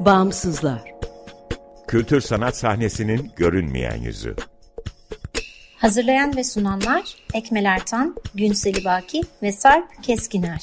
Bağımsızlar. Kültür sanat sahnesinin görünmeyen yüzü. Hazırlayan ve sunanlar Ekmel Ertan, Günseli Baki ve Sarp Keskiner.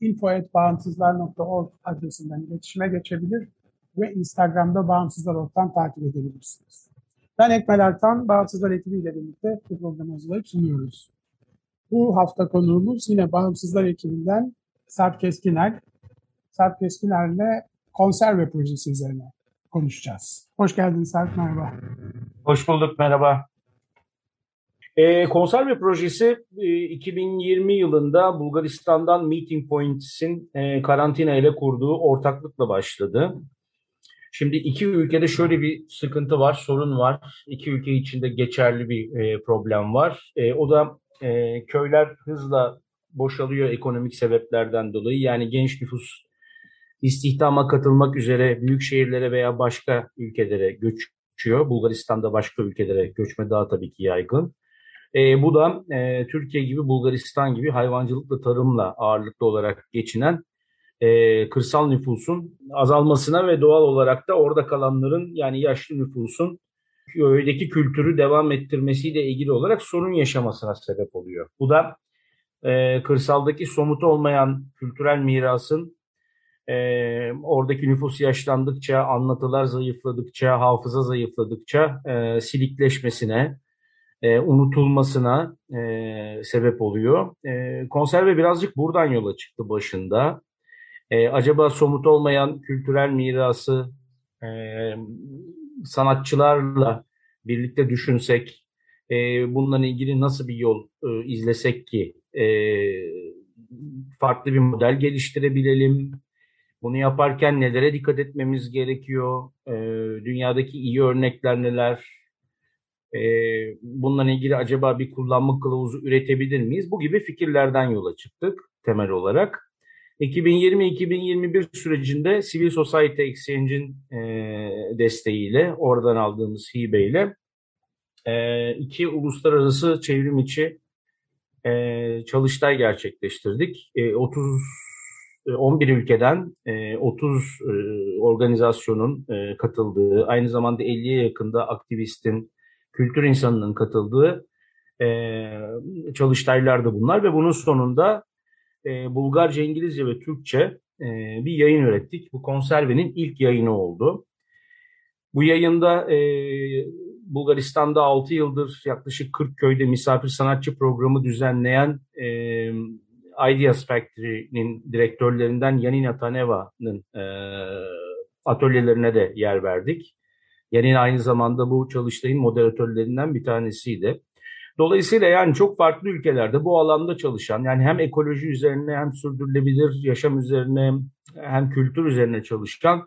info.bağımsızlar.org adresinden iletişime geçebilir ve Instagram'da Bağımsızlar Ork'tan takip edebilirsiniz. Ben Ekmel Ertan, Bağımsızlar ekibiyle birlikte bu programı hazırlayıp sunuyoruz. Bu hafta konuğumuz yine Bağımsızlar ekibinden Sarp Keskiner. Sarp Keskiner'le konserve projesi üzerine konuşacağız. Hoş geldin Sarp, merhaba. Hoş bulduk, merhaba. E, konserve projesi e, 2020 yılında Bulgaristan'dan Meeting Points'in e, karantina ile kurduğu ortaklıkla başladı. Şimdi iki ülkede şöyle bir sıkıntı var, sorun var. İki ülke içinde geçerli bir e, problem var. E, o da e, köyler hızla boşalıyor ekonomik sebeplerden dolayı. Yani genç nüfus istihdama katılmak üzere büyük şehirlere veya başka ülkelere göçüyor. Bulgaristan'da başka ülkelere göçme daha tabii ki yaygın. E, bu da e, Türkiye gibi Bulgaristan gibi hayvancılıkla tarımla ağırlıklı olarak geçinen e, kırsal nüfusun azalmasına ve doğal olarak da orada kalanların yani yaşlı nüfusun köydeki kültürü devam ettirmesiyle ilgili olarak sorun yaşamasına sebep oluyor. Bu da e, kırsaldaki somut olmayan kültürel mirasın e, oradaki nüfus yaşlandıkça, anlatılar zayıfladıkça, hafıza zayıfladıkça e, silikleşmesine, e, unutulmasına e, sebep oluyor. E, konserve birazcık buradan yola çıktı başında. E, acaba somut olmayan kültürel mirası e, sanatçılarla birlikte düşünsek, e, bununla ilgili nasıl bir yol e, izlesek ki e, farklı bir model geliştirebilelim, bunu yaparken nelere dikkat etmemiz gerekiyor? E, dünyadaki iyi örnekler neler? E, bununla ilgili acaba bir kullanma kılavuzu üretebilir miyiz? Bu gibi fikirlerden yola çıktık temel olarak. 2020-2021 sürecinde Civil Society Exchange'in e, desteğiyle, oradan aldığımız hibeyle e, iki uluslararası çevrim içi e, çalıştay gerçekleştirdik. E, 30 11 ülkeden 30 organizasyonun katıldığı, aynı zamanda 50'ye yakında aktivistin, kültür insanının katıldığı çalıştaylardı bunlar ve bunun sonunda Bulgarca, İngilizce ve Türkçe bir yayın ürettik. Bu konservenin ilk yayını oldu. Bu yayında Bulgaristan'da 6 yıldır yaklaşık 40 köyde misafir sanatçı programı düzenleyen Ideas Factory'nin direktörlerinden Yanina Taneva'nın e, atölyelerine de yer verdik. Yanina aynı zamanda bu çalıştayın moderatörlerinden bir tanesiydi. Dolayısıyla yani çok farklı ülkelerde bu alanda çalışan yani hem ekoloji üzerine hem sürdürülebilir yaşam üzerine hem kültür üzerine çalışan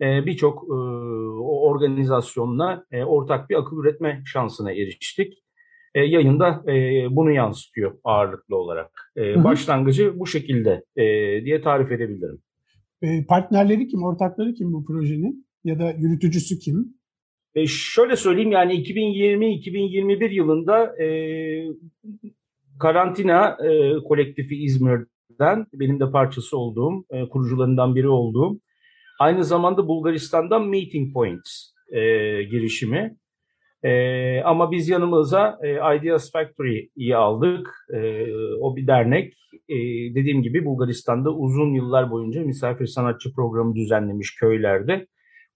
e, birçok e, organizasyonla e, ortak bir akıl üretme şansına eriştik yayında bunu yansıtıyor ağırlıklı olarak. Başlangıcı bu şekilde diye tarif edebilirim. Partnerleri kim, ortakları kim bu projenin ya da yürütücüsü kim? E, şöyle söyleyeyim yani 2020-2021 yılında e, Karantina e, kolektifi İzmir'den benim de parçası olduğum, e, kurucularından biri olduğum, aynı zamanda Bulgaristan'dan Meeting Points e, girişimi e, ama biz yanımıza e, Ideas Factory'yi aldık. E, o bir dernek. E, dediğim gibi Bulgaristan'da uzun yıllar boyunca misafir sanatçı programı düzenlemiş köylerde.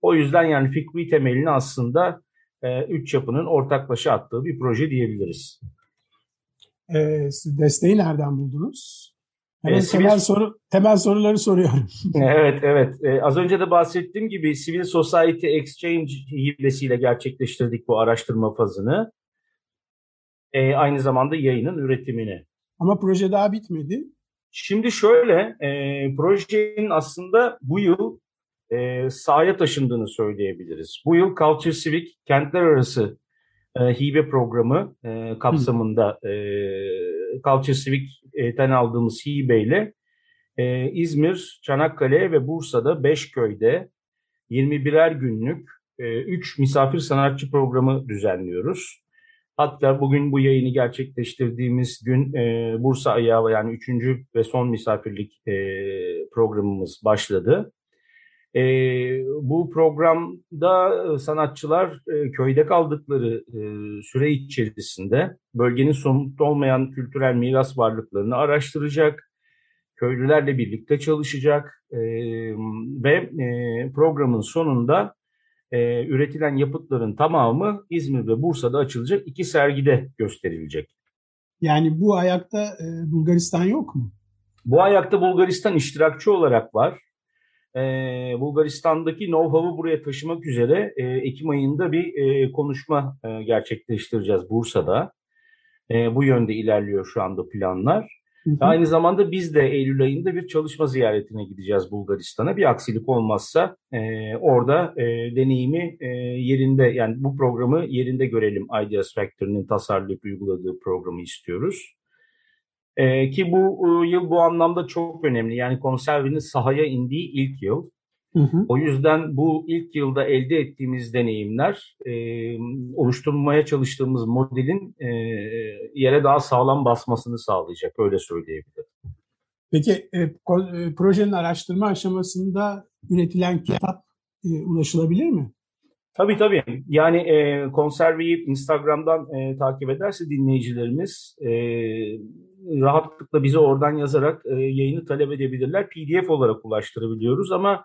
O yüzden yani fikri temelini aslında e, üç yapının ortaklaşa attığı bir proje diyebiliriz. E, desteği nereden buldunuz? Hemen E, temel, sivil- soru, temel soruları soruyorum. evet, evet. E, az önce de bahsettiğim gibi Civil Society Exchange hibesiyle gerçekleştirdik bu araştırma fazını. E, aynı zamanda yayının üretimini. Ama proje daha bitmedi. Şimdi şöyle, e, projenin aslında bu yıl e, sahaya taşındığını söyleyebiliriz. Bu yıl Culture Civic Kentler Arası e, hibe programı e, kapsamında e, Culture Civic'ten aldığımız hibeyle e, İzmir, Çanakkale ve Bursa'da 5 köyde 21'er günlük 3 misafir sanatçı programı düzenliyoruz. Hatta bugün bu yayını gerçekleştirdiğimiz gün e, Bursa ayağı yani üçüncü ve son misafirlik e, programımız başladı. E, bu programda sanatçılar e, köyde kaldıkları e, süre içerisinde bölgenin somut olmayan kültürel miras varlıklarını araştıracak, köylülerle birlikte çalışacak e, ve e, programın sonunda e, üretilen yapıtların tamamı İzmir ve Bursa'da açılacak iki sergide gösterilecek. Yani bu ayakta e, Bulgaristan yok mu? Bu ayakta Bulgaristan iştirakçı olarak var. E, Bulgaristan'daki know-how'u buraya taşımak üzere e, Ekim ayında bir e, konuşma e, gerçekleştireceğiz Bursa'da. E, bu yönde ilerliyor şu anda planlar. Hı hı. Aynı zamanda biz de Eylül ayında bir çalışma ziyaretine gideceğiz Bulgaristan'a. Bir aksilik olmazsa e, orada e, deneyimi e, yerinde yani bu programı yerinde görelim. Ideas Factory'nin tasarlayıp uyguladığı programı istiyoruz. E, ki bu e, yıl bu anlamda çok önemli. Yani konservinin sahaya indiği ilk yıl. Hı hı. O yüzden bu ilk yılda elde ettiğimiz deneyimler e, oluşturmaya çalıştığımız modelin e, yere daha sağlam basmasını sağlayacak. Öyle söyleyebilirim. Peki e, e, projenin araştırma aşamasında üretilen kitap e, ulaşılabilir mi? Tabii tabii. Yani e, konserveyi Instagram'dan e, takip ederse dinleyicilerimiz e, rahatlıkla bize oradan yazarak e, yayını talep edebilirler. PDF olarak ulaştırabiliyoruz ama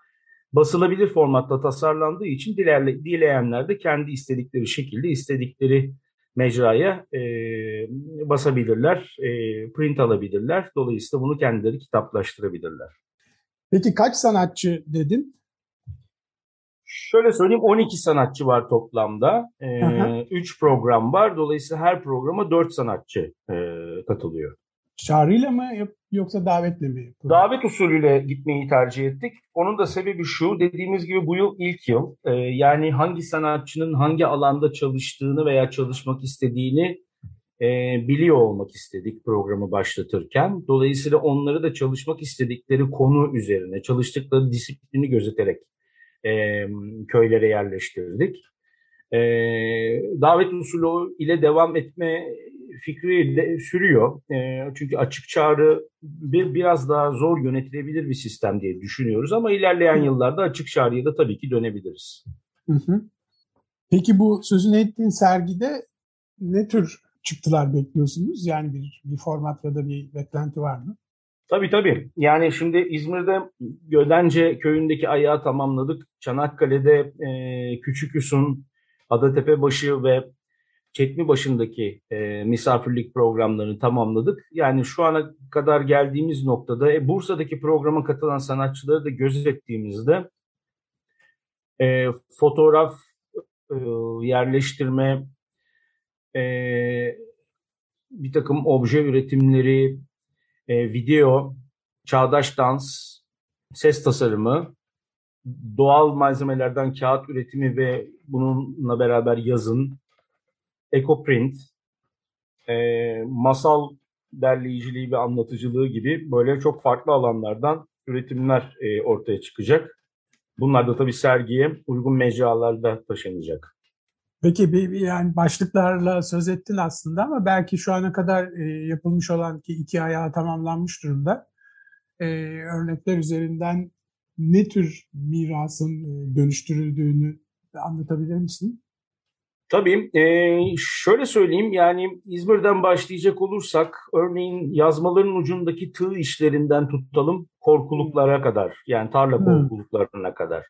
basılabilir formatta tasarlandığı için dilerle, dileyenler de kendi istedikleri şekilde istedikleri mecraya e, basabilirler, e, print alabilirler. Dolayısıyla bunu kendileri kitaplaştırabilirler. Peki kaç sanatçı dedin? Şöyle söyleyeyim 12 sanatçı var toplamda. Aha. 3 program var. Dolayısıyla her programa 4 sanatçı e, katılıyor. Çağrıyla mı yoksa davetle mi? Davet usulüyle gitmeyi tercih ettik. Onun da sebebi şu, dediğimiz gibi bu yıl ilk yıl. Ee, yani hangi sanatçının hangi alanda çalıştığını veya çalışmak istediğini e, biliyor olmak istedik programı başlatırken. Dolayısıyla onları da çalışmak istedikleri konu üzerine, çalıştıkları disiplini gözeterek e, köylere yerleştirdik. E, davet usulü ile devam etme fikri de sürüyor. E, çünkü açık çağrı bir biraz daha zor yönetilebilir bir sistem diye düşünüyoruz ama ilerleyen yıllarda açık çağrıya da tabii ki dönebiliriz. Hı hı. Peki bu sözünü ettiğin sergide ne tür çıktılar bekliyorsunuz? Yani bir, bir format ya da bir beklenti var mı? Tabii tabii. Yani şimdi İzmir'de Gödence köyündeki ayağı tamamladık. Çanakkale'de e, Küçüküs'ün, Adatepebaşı ve Çetmibaşı'ndaki e, misafirlik programlarını tamamladık. Yani şu ana kadar geldiğimiz noktada e, Bursa'daki programa katılan sanatçıları da gözettiğimizde e, fotoğraf e, yerleştirme, e, bir takım obje üretimleri, e, video, çağdaş dans, ses tasarımı, doğal malzemelerden kağıt üretimi ve bununla beraber yazın, ekoprint, e, masal derleyiciliği ve anlatıcılığı gibi böyle çok farklı alanlardan üretimler e, ortaya çıkacak. Bunlar da tabii sergiye uygun mecralarda taşınacak. Peki bir, bir yani başlıklarla söz ettin aslında ama belki şu ana kadar e, yapılmış olan ki iki ayağı tamamlanmış durumda. E, örnekler üzerinden ne tür mirasın e, dönüştürüldüğünü anlatabilir misin? Tabii. E, şöyle söyleyeyim yani İzmir'den başlayacak olursak örneğin yazmaların ucundaki tığ işlerinden tutalım korkuluklara kadar yani tarla Hmm. korkuluklarına kadar.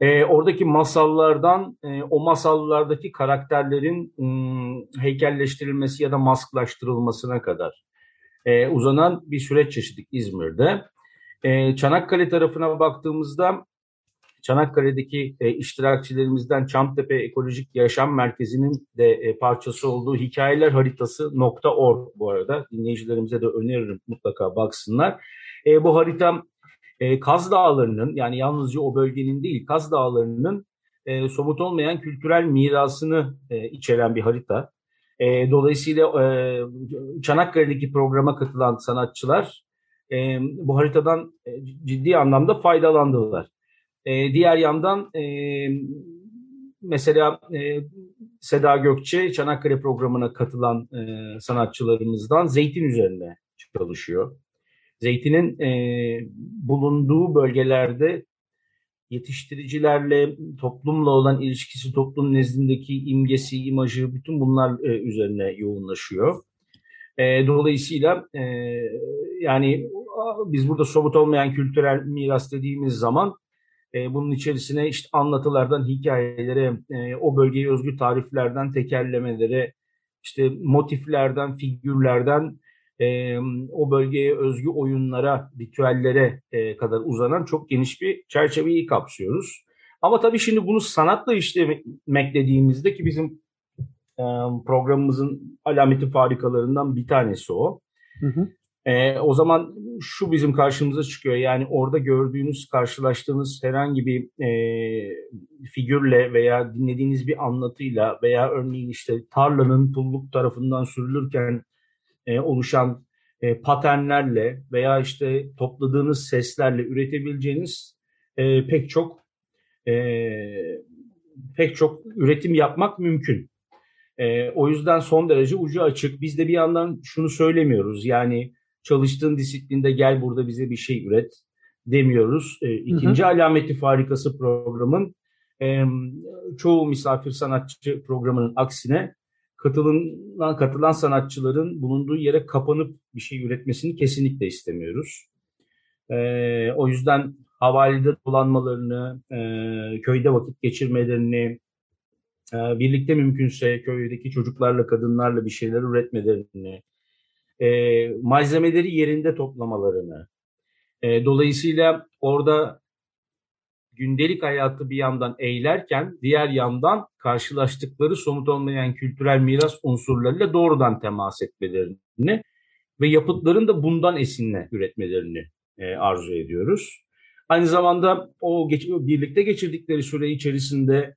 E, oradaki masallardan e, o masallardaki karakterlerin m, heykelleştirilmesi ya da masklaştırılmasına kadar e, uzanan bir süreç yaşadık İzmir'de. E, Çanakkale tarafına baktığımızda Çanakkale'deki e, iştirakçilerimizden Çamtepe Ekolojik Yaşam Merkezi'nin de e, parçası olduğu hikayeler haritası .org bu arada dinleyicilerimize de öneririm mutlaka baksınlar. E, bu harita e, Kaz Dağları'nın yani yalnızca o bölgenin değil Kaz Dağları'nın e, somut olmayan kültürel mirasını e, içeren bir harita. E, dolayısıyla e, Çanakkale'deki programa katılan sanatçılar e, bu haritadan e, ciddi anlamda faydalandılar. E, diğer yandan e, mesela e, Seda Gökçe Çanakkale programına katılan e, sanatçılarımızdan zeytin üzerine çalışıyor. Zeytinin e, bulunduğu bölgelerde yetiştiricilerle, toplumla olan ilişkisi, toplum nezdindeki imgesi, imajı, bütün bunlar e, üzerine yoğunlaşıyor. E, dolayısıyla e, yani biz burada somut olmayan kültürel miras dediğimiz zaman e, bunun içerisine işte anlatılardan hikayelere, e, o bölgeye özgü tariflerden tekerlemelere, işte motiflerden, figürlerden e, o bölgeye özgü oyunlara, ritüellere e, kadar uzanan çok geniş bir çerçeveyi kapsıyoruz. Ama tabii şimdi bunu sanatla işlemek dediğimizde ki bizim programımızın alameti farikalarından bir tanesi o. Hı hı. E, o zaman şu bizim karşımıza çıkıyor. Yani orada gördüğünüz, karşılaştığınız herhangi bir e, figürle veya dinlediğiniz bir anlatıyla veya örneğin işte tarlanın pulluk tarafından sürülürken e, oluşan e, paternlerle veya işte topladığınız seslerle üretebileceğiniz e, pek çok e, pek çok üretim yapmak mümkün. E, o yüzden son derece ucu açık. Biz de bir yandan şunu söylemiyoruz. Yani çalıştığın disiplinde gel burada bize bir şey üret demiyoruz. E, ikinci hı hı. alameti farikası programın e, çoğu misafir sanatçı programının aksine katılan, katılan sanatçıların bulunduğu yere kapanıp bir şey üretmesini kesinlikle istemiyoruz. E, o yüzden havalide dolanmalarını, e, köyde vakit geçirmelerini, e, birlikte mümkünse köydeki çocuklarla, kadınlarla bir şeyler üretmelerini, e, malzemeleri yerinde toplamalarını, e, dolayısıyla orada gündelik hayatı bir yandan eğlerken diğer yandan karşılaştıkları somut olmayan kültürel miras unsurlarıyla doğrudan temas etmelerini ve yapıtların da bundan esinle üretmelerini e, arzu ediyoruz. Aynı zamanda o geç, birlikte geçirdikleri süre içerisinde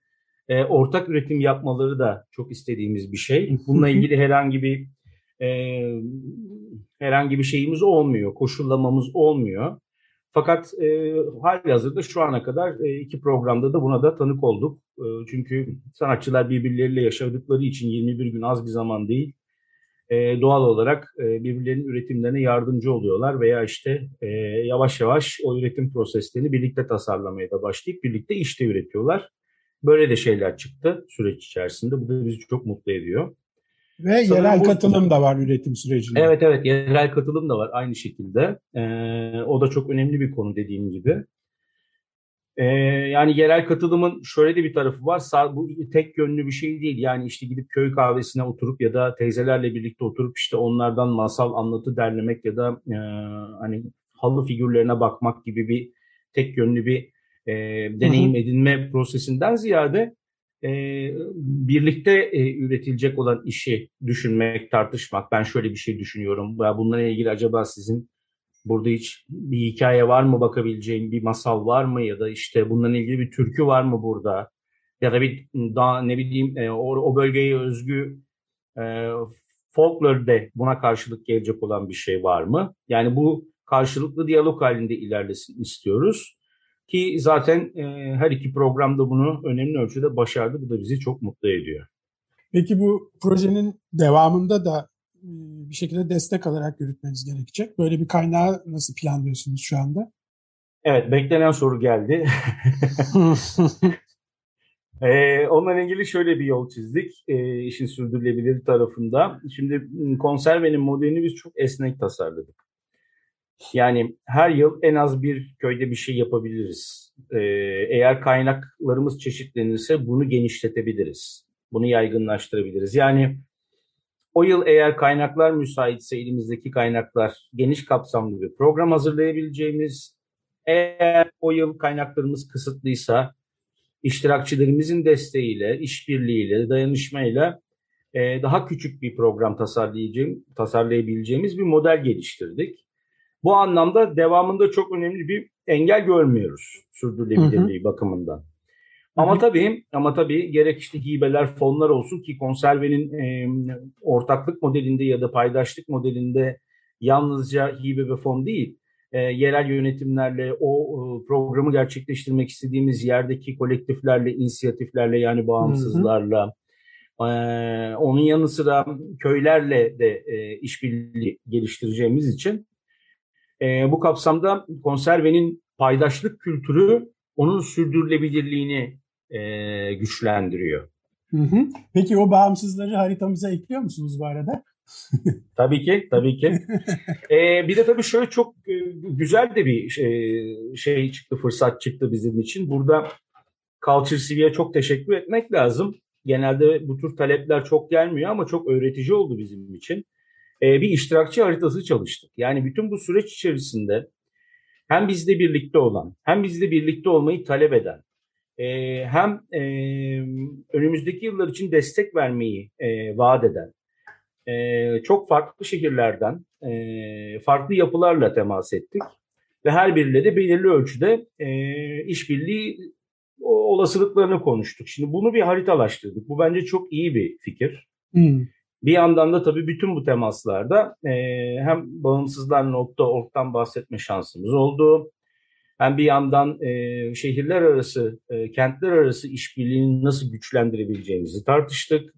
e, ortak üretim yapmaları da çok istediğimiz bir şey. Bununla ilgili herhangi bir e, herhangi bir şeyimiz olmuyor, koşullamamız olmuyor. Fakat e, hali hazırda şu ana kadar e, iki programda da buna da tanık olduk. E, çünkü sanatçılar birbirleriyle yaşadıkları için 21 gün az bir zaman değil. E, doğal olarak e, birbirlerinin üretimlerine yardımcı oluyorlar veya işte e, yavaş yavaş o üretim proseslerini birlikte tasarlamaya da başlayıp birlikte işte üretiyorlar. Böyle de şeyler çıktı süreç içerisinde. Bu da bizi çok mutlu ediyor. Ve Sanırım yerel bu... katılım da var üretim sürecinde. Evet evet yerel katılım da var aynı şekilde. Ee, o da çok önemli bir konu dediğim gibi. Ee, yani yerel katılımın şöyle de bir tarafı var. Bu tek yönlü bir şey değil. Yani işte gidip köy kahvesine oturup ya da teyzelerle birlikte oturup işte onlardan masal anlatı derlemek ya da e, hani halı figürlerine bakmak gibi bir tek yönlü bir e, deneyim edinme prosesinden ziyade e, birlikte e, üretilecek olan işi düşünmek, tartışmak. Ben şöyle bir şey düşünüyorum. Bununla ilgili acaba sizin burada hiç bir hikaye var mı bakabileceğim, bir masal var mı ya da işte bununla ilgili bir türkü var mı burada? Ya da bir daha ne bileyim e, o, o bölgeye özgü e, folklor'de buna karşılık gelecek olan bir şey var mı? Yani bu karşılıklı diyalog halinde ilerlesin istiyoruz. Ki zaten e, her iki programda bunu önemli ölçüde başardı. Bu da bizi çok mutlu ediyor. Peki bu projenin devamında da e, bir şekilde destek alarak yürütmeniz gerekecek. Böyle bir kaynağı nasıl planlıyorsunuz şu anda? Evet, beklenen soru geldi. ee, onunla ilgili şöyle bir yol çizdik e, işin sürdürülebilir tarafında. Şimdi konservenin modelini biz çok esnek tasarladık. Yani her yıl en az bir köyde bir şey yapabiliriz. Ee, eğer kaynaklarımız çeşitlenirse bunu genişletebiliriz. Bunu yaygınlaştırabiliriz. Yani o yıl eğer kaynaklar müsaitse elimizdeki kaynaklar geniş kapsamlı bir program hazırlayabileceğimiz, eğer o yıl kaynaklarımız kısıtlıysa iştirakçilerimizin desteğiyle, işbirliğiyle, dayanışmayla e, daha küçük bir program tasarlayabileceğimiz bir model geliştirdik. Bu anlamda devamında çok önemli bir engel görmüyoruz sürdürülebilirliği hı hı. bakımından. Ama tabii ama tabii gerek işte hibeler, fonlar olsun ki konservenin e, ortaklık modelinde ya da paydaşlık modelinde yalnızca hibe ve fon değil, e, yerel yönetimlerle o e, programı gerçekleştirmek istediğimiz yerdeki kolektiflerle, inisiyatiflerle yani bağımsızlarla. E, onun yanı sıra köylerle de e, işbirliği geliştireceğimiz için e, bu kapsamda konservenin paydaşlık kültürü onun sürdürülebilirliğini e, güçlendiriyor. Hı hı. Peki o bağımsızları haritamıza ekliyor musunuz bu arada? tabii ki, tabii ki. ee, bir de tabii şöyle çok e, güzel de bir şey, şey çıktı, fırsat çıktı bizim için. Burada Culture CV'ye çok teşekkür etmek lazım. Genelde bu tür talepler çok gelmiyor ama çok öğretici oldu bizim için. Ee, bir iştirakçı haritası çalıştık. Yani bütün bu süreç içerisinde hem bizle birlikte olan, hem bizle birlikte olmayı talep eden, e, hem e, önümüzdeki yıllar için destek vermeyi e, vaat eden, e, çok farklı şehirlerden, e, farklı yapılarla temas ettik. Ve her biriyle de belirli ölçüde e, işbirliği olasılıklarını konuştuk. Şimdi bunu bir haritalaştırdık. Bu bence çok iyi bir fikir. Hmm. Bir yandan da tabii bütün bu temaslarda e, hem bağımsızlar.org'dan bahsetme şansımız oldu. Hem bir yandan e, şehirler arası, e, kentler arası işbirliğini nasıl güçlendirebileceğimizi tartıştık.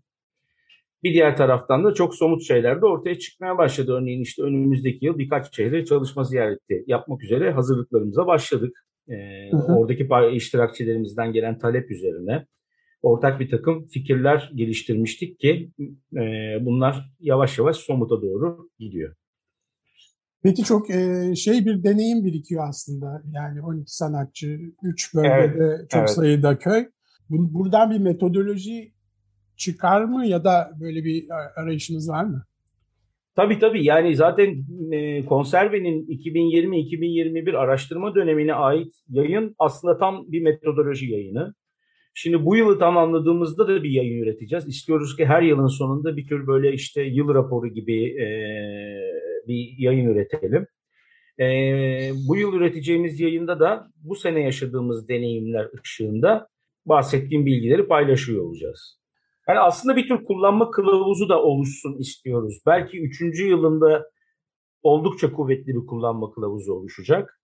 Bir diğer taraftan da çok somut şeyler de ortaya çıkmaya başladı. Örneğin işte önümüzdeki yıl birkaç şehre çalışma ziyareti yapmak üzere hazırlıklarımıza başladık. E, hı hı. Oradaki iştirakçilerimizden gelen talep üzerine ortak bir takım fikirler geliştirmiştik ki e, bunlar yavaş yavaş somuta doğru gidiyor. Peki çok e, şey bir deneyim birikiyor aslında. Yani 12 sanatçı, 3 bölgede evet, çok evet. sayıda köy. Buradan bir metodoloji çıkar mı ya da böyle bir arayışınız var mı? Tabii tabii yani zaten e, konservenin 2020-2021 araştırma dönemine ait yayın aslında tam bir metodoloji yayını. Şimdi bu yılı tamamladığımızda da bir yayın üreteceğiz. İstiyoruz ki her yılın sonunda bir tür böyle işte yıl raporu gibi e, bir yayın üretelim. E, bu yıl üreteceğimiz yayında da bu sene yaşadığımız deneyimler ışığında bahsettiğim bilgileri paylaşıyor olacağız. Yani aslında bir tür kullanma kılavuzu da oluşsun istiyoruz. Belki üçüncü yılında oldukça kuvvetli bir kullanma kılavuzu oluşacak.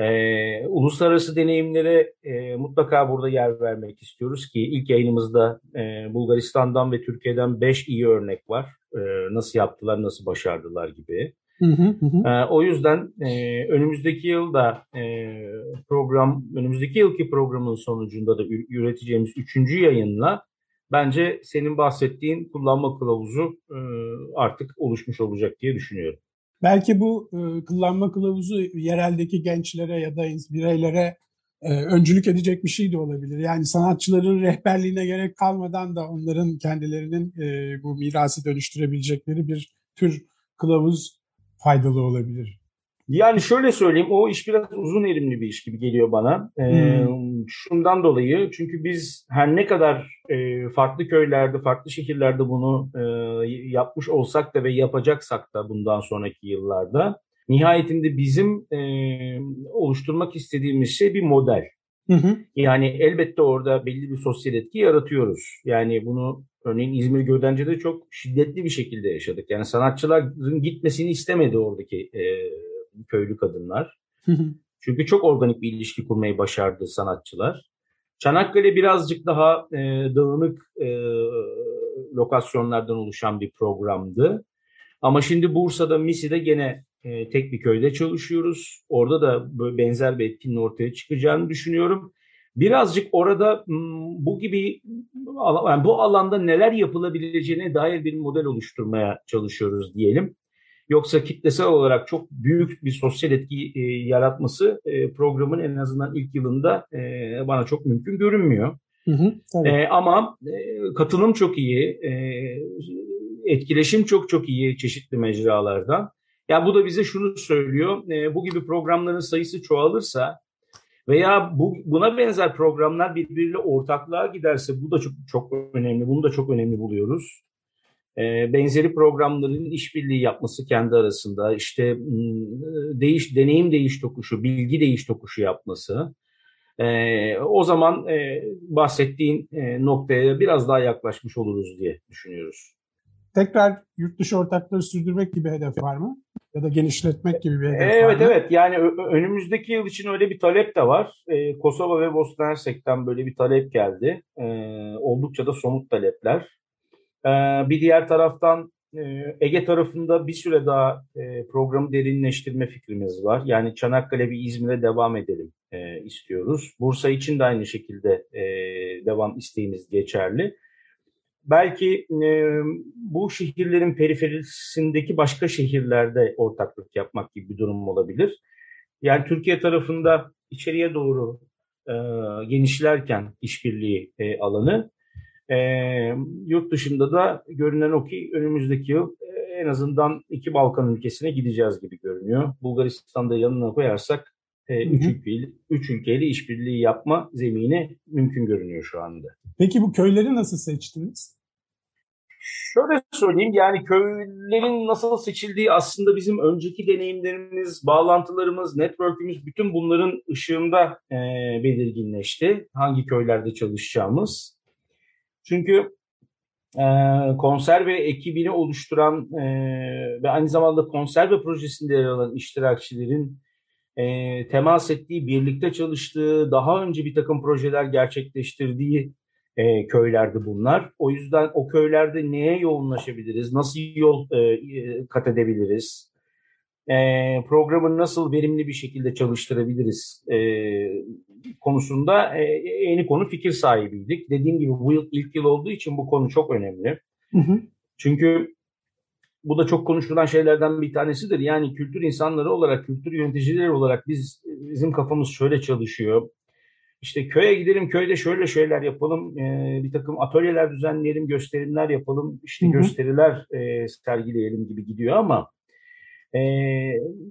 Ee, uluslararası deneyimlere e, mutlaka burada yer vermek istiyoruz ki ilk yayınımızda e, Bulgaristan'dan ve Türkiye'den 5 iyi örnek var. E, nasıl yaptılar, nasıl başardılar gibi. Hı hı hı. E, o yüzden e, önümüzdeki yılda e, program, önümüzdeki yılki programın sonucunda da üreteceğimiz üçüncü yayınla bence senin bahsettiğin kullanma kılavuzu e, artık oluşmuş olacak diye düşünüyorum. Belki bu e, kullanma kılavuzu yereldeki gençlere ya da bireylere e, öncülük edecek bir şey de olabilir. Yani sanatçıların rehberliğine gerek kalmadan da onların kendilerinin e, bu mirası dönüştürebilecekleri bir tür kılavuz faydalı olabilir. Yani şöyle söyleyeyim, o iş biraz uzun erimli bir iş gibi geliyor bana. Ee, hmm. Şundan dolayı, çünkü biz her ne kadar e, farklı köylerde, farklı şehirlerde bunu e, yapmış olsak da ve yapacaksak da bundan sonraki yıllarda, nihayetinde bizim e, oluşturmak istediğimiz şey bir model. Hı hı. Yani elbette orada belli bir sosyal etki yaratıyoruz. Yani bunu örneğin İzmir Gödence'de çok şiddetli bir şekilde yaşadık. Yani sanatçıların gitmesini istemedi oradaki e, köylü kadınlar. Çünkü çok organik bir ilişki kurmayı başardı sanatçılar. Çanakkale birazcık daha e, dağınık e, lokasyonlardan oluşan bir programdı. Ama şimdi Bursa'da, Misi'de gene e, tek bir köyde çalışıyoruz. Orada da böyle benzer bir etkinin ortaya çıkacağını düşünüyorum. Birazcık orada bu gibi yani bu alanda neler yapılabileceğine dair bir model oluşturmaya çalışıyoruz diyelim. Yoksa kitlesel olarak çok büyük bir sosyal etki e, yaratması e, programın en azından ilk yılında e, bana çok mümkün görünmüyor. Hı hı, e, ama e, katılım çok iyi, e, etkileşim çok çok iyi çeşitli mecralardan. Ya bu da bize şunu söylüyor, e, bu gibi programların sayısı çoğalırsa veya bu, buna benzer programlar birbiriyle ortaklığa giderse bu da çok çok önemli. Bunu da çok önemli buluyoruz. E, benzeri programların işbirliği yapması kendi arasında işte değiş deneyim değiş tokuşu, bilgi değiş tokuşu yapması. E, o zaman e, bahsettiğin e, noktaya biraz daha yaklaşmış oluruz diye düşünüyoruz. Tekrar yurt dışı ortakları sürdürmek gibi hedef var mı? Ya da genişletmek gibi bir hedef evet, var mı? Evet evet yani önümüzdeki yıl için öyle bir talep de var. Ee, Kosova ve Bosna Hersek'ten böyle bir talep geldi. Ee, oldukça da somut talepler. Ee, bir diğer taraftan e, Ege tarafında bir süre daha e, programı derinleştirme fikrimiz var. Yani Çanakkale ve İzmir'e devam edelim e, istiyoruz. Bursa için de aynı şekilde devam isteğimiz geçerli. Belki bu şehirlerin periferisindeki başka şehirlerde ortaklık yapmak gibi bir durum olabilir. Yani Türkiye tarafında içeriye doğru genişlerken işbirliği alanı, e, yurt dışında da görünen o ki önümüzdeki yıl e, en azından iki Balkan ülkesine gideceğiz gibi görünüyor. Bulgaristan'da yanına koyarsak e, üç, ülkeyle, üç ülkeyle işbirliği yapma zemini mümkün görünüyor şu anda. Peki bu köyleri nasıl seçtiniz? Şöyle söyleyeyim yani köylerin nasıl seçildiği aslında bizim önceki deneyimlerimiz, bağlantılarımız, network'ümüz bütün bunların ışığında e, belirginleşti. Hangi köylerde çalışacağımız. Çünkü e, konserve ekibini oluşturan e, ve aynı zamanda konserve projesinde yer alan iştirakçilerin e, temas ettiği, birlikte çalıştığı, daha önce bir takım projeler gerçekleştirdiği e, köylerdi bunlar. O yüzden o köylerde neye yoğunlaşabiliriz, nasıl yol e, kat edebiliriz, e, programı nasıl verimli bir şekilde çalıştırabiliriz e, konusunda e, yeni konu fikir sahibiydik. Dediğim gibi bu yıl ilk yıl olduğu için bu konu çok önemli. Hı hı. Çünkü bu da çok konuşulan şeylerden bir tanesidir. Yani kültür insanları olarak, kültür yöneticileri olarak biz bizim kafamız şöyle çalışıyor işte köye gidelim, köyde şöyle şeyler yapalım, e, bir takım atölyeler düzenleyelim, gösterimler yapalım, işte hı hı. gösteriler e, sergileyelim gibi gidiyor ama e,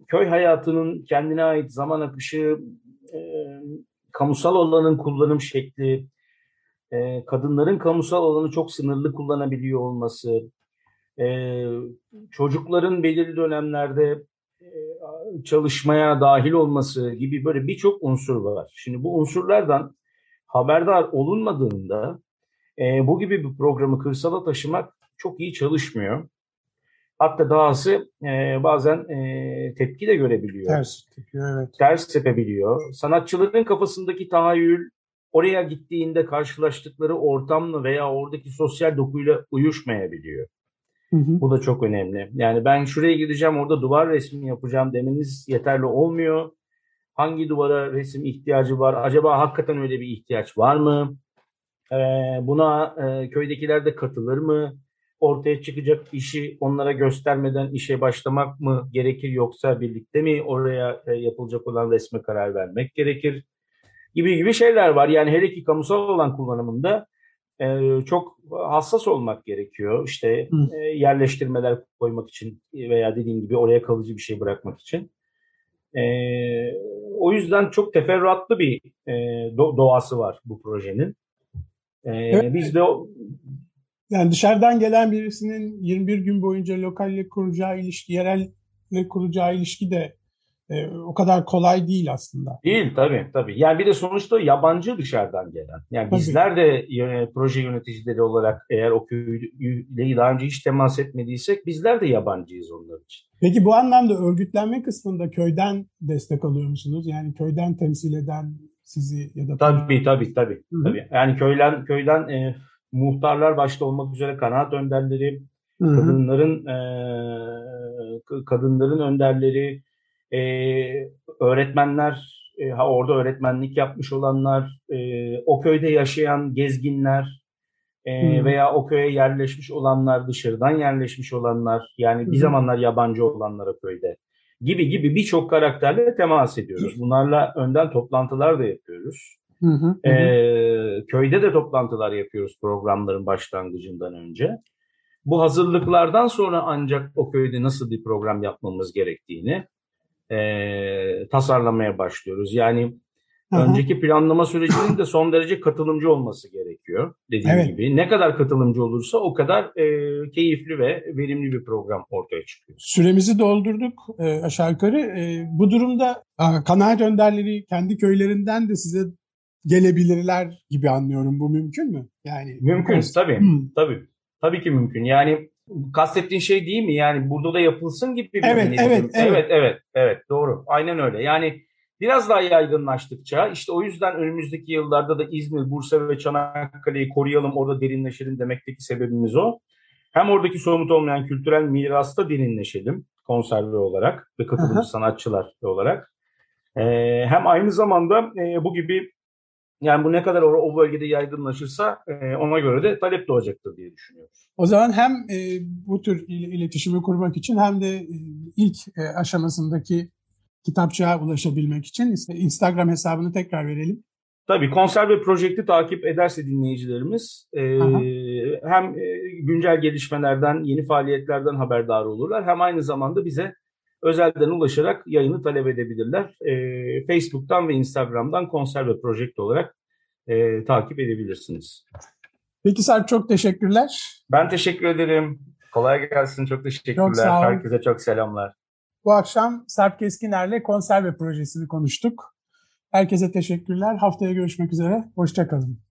köy hayatının kendine ait zaman akışı, e, kamusal alanın kullanım şekli, e, kadınların kamusal alanı çok sınırlı kullanabiliyor olması, e, çocukların belirli dönemlerde çalışmaya dahil olması gibi böyle birçok unsur var. Şimdi bu unsurlardan haberdar olunmadığında e, bu gibi bir programı kırsala taşımak çok iyi çalışmıyor. Hatta dahası e, bazen e, tepki de görebiliyor. Ters tepiyor, evet. Ters tepebiliyor. Sanatçıların kafasındaki tahayyül oraya gittiğinde karşılaştıkları ortamla veya oradaki sosyal dokuyla uyuşmayabiliyor. Hı hı. Bu da çok önemli. Yani ben şuraya gideceğim orada duvar resmi yapacağım demeniz yeterli olmuyor. Hangi duvara resim ihtiyacı var? Acaba hakikaten öyle bir ihtiyaç var mı? Ee, buna e, köydekiler de katılır mı? Ortaya çıkacak işi onlara göstermeden işe başlamak mı gerekir yoksa birlikte mi oraya e, yapılacak olan resme karar vermek gerekir? Gibi gibi şeyler var. Yani hele ki kamusal olan kullanımında e, çok hassas olmak gerekiyor. İşte e, yerleştirmeler koymak için veya dediğim gibi oraya kalıcı bir şey bırakmak için. O yüzden çok teferruatlı bir do, doğası var bu projenin. Biz de yani dışarıdan gelen birisinin 21 gün boyunca lokalle kuracağı ilişki, yerelle kuracağı ilişki de e, o kadar kolay değil aslında. Değil tabii tabii. Yani bir de sonuçta yabancı dışarıdan gelen. Yani tabii. bizler de proje yöneticileri olarak eğer o köyle daha önce hiç temas etmediysek bizler de yabancıyız onlar için. Peki bu anlamda örgütlenme kısmında köyden destek alıyor musunuz? Yani köyden temsil eden sizi ya da... Tabii tabii tabii. Hı-hı. tabii. Yani köyden, köyden e, muhtarlar başta olmak üzere kanaat önderleri, Hı-hı. kadınların e, kadınların önderleri, e, öğretmenler, e, ha orada öğretmenlik yapmış olanlar, e, o köyde yaşayan gezginler, e, veya o köye yerleşmiş olanlar, dışarıdan yerleşmiş olanlar, yani bir zamanlar yabancı olanlar o köyde gibi gibi birçok karakterle temas ediyoruz. Bunlarla önden toplantılar da yapıyoruz. Hı hı. Ee, köyde de toplantılar yapıyoruz programların başlangıcından önce. Bu hazırlıklardan sonra ancak o köyde nasıl bir program yapmamız gerektiğini e, tasarlamaya başlıyoruz. Yani hı. önceki planlama sürecinin de son derece katılımcı olması gerekiyor dediğim Evet. gibi. Ne kadar katılımcı olursa o kadar e, keyifli ve verimli bir program ortaya çıkıyor. Süremizi doldurduk e, aşağı yukarı. E, bu durumda a, kanaat önderleri kendi köylerinden de size gelebilirler gibi anlıyorum. Bu mümkün mü? Yani Mümkün tabii. Hmm. Tabii. Tabii ki mümkün. Yani kastettiğin şey değil mi? Yani burada da yapılsın gibi bir Evet, evet, evet. evet, evet, evet, doğru. Aynen öyle. Yani biraz daha yaygınlaştıkça işte o yüzden önümüzdeki yıllarda da İzmir, Bursa ve Çanakkale'yi koruyalım, orada derinleşelim demekteki sebebimiz o. Hem oradaki somut olmayan kültürel mirasta derinleşelim konserve olarak ve katılımcı sanatçılar olarak. Ee, hem aynı zamanda e, bu gibi yani bu ne kadar o, o bölgede yaygınlaşırsa e, ona göre de talep doğacaktır diye düşünüyorum. O zaman hem e, bu tür il- iletişimi kurmak için hem de e, ilk e, aşamasındaki kitapçığa ulaşabilmek için işte Instagram hesabını tekrar verelim. Tabii konserve projekti takip ederse dinleyicilerimiz e, Aha. hem e, güncel gelişmelerden, yeni faaliyetlerden haberdar olurlar hem aynı zamanda bize özelden ulaşarak yayını talep edebilirler. E, Facebook'tan ve Instagram'dan konserve projekti olarak e, takip edebilirsiniz. Peki Sarp çok teşekkürler. Ben teşekkür ederim. Kolay gelsin. Çok teşekkürler. Çok sağ ol. Herkese çok selamlar. Bu akşam Sarp Keskiner'le konserve projesini konuştuk. Herkese teşekkürler. Haftaya görüşmek üzere. Hoşçakalın.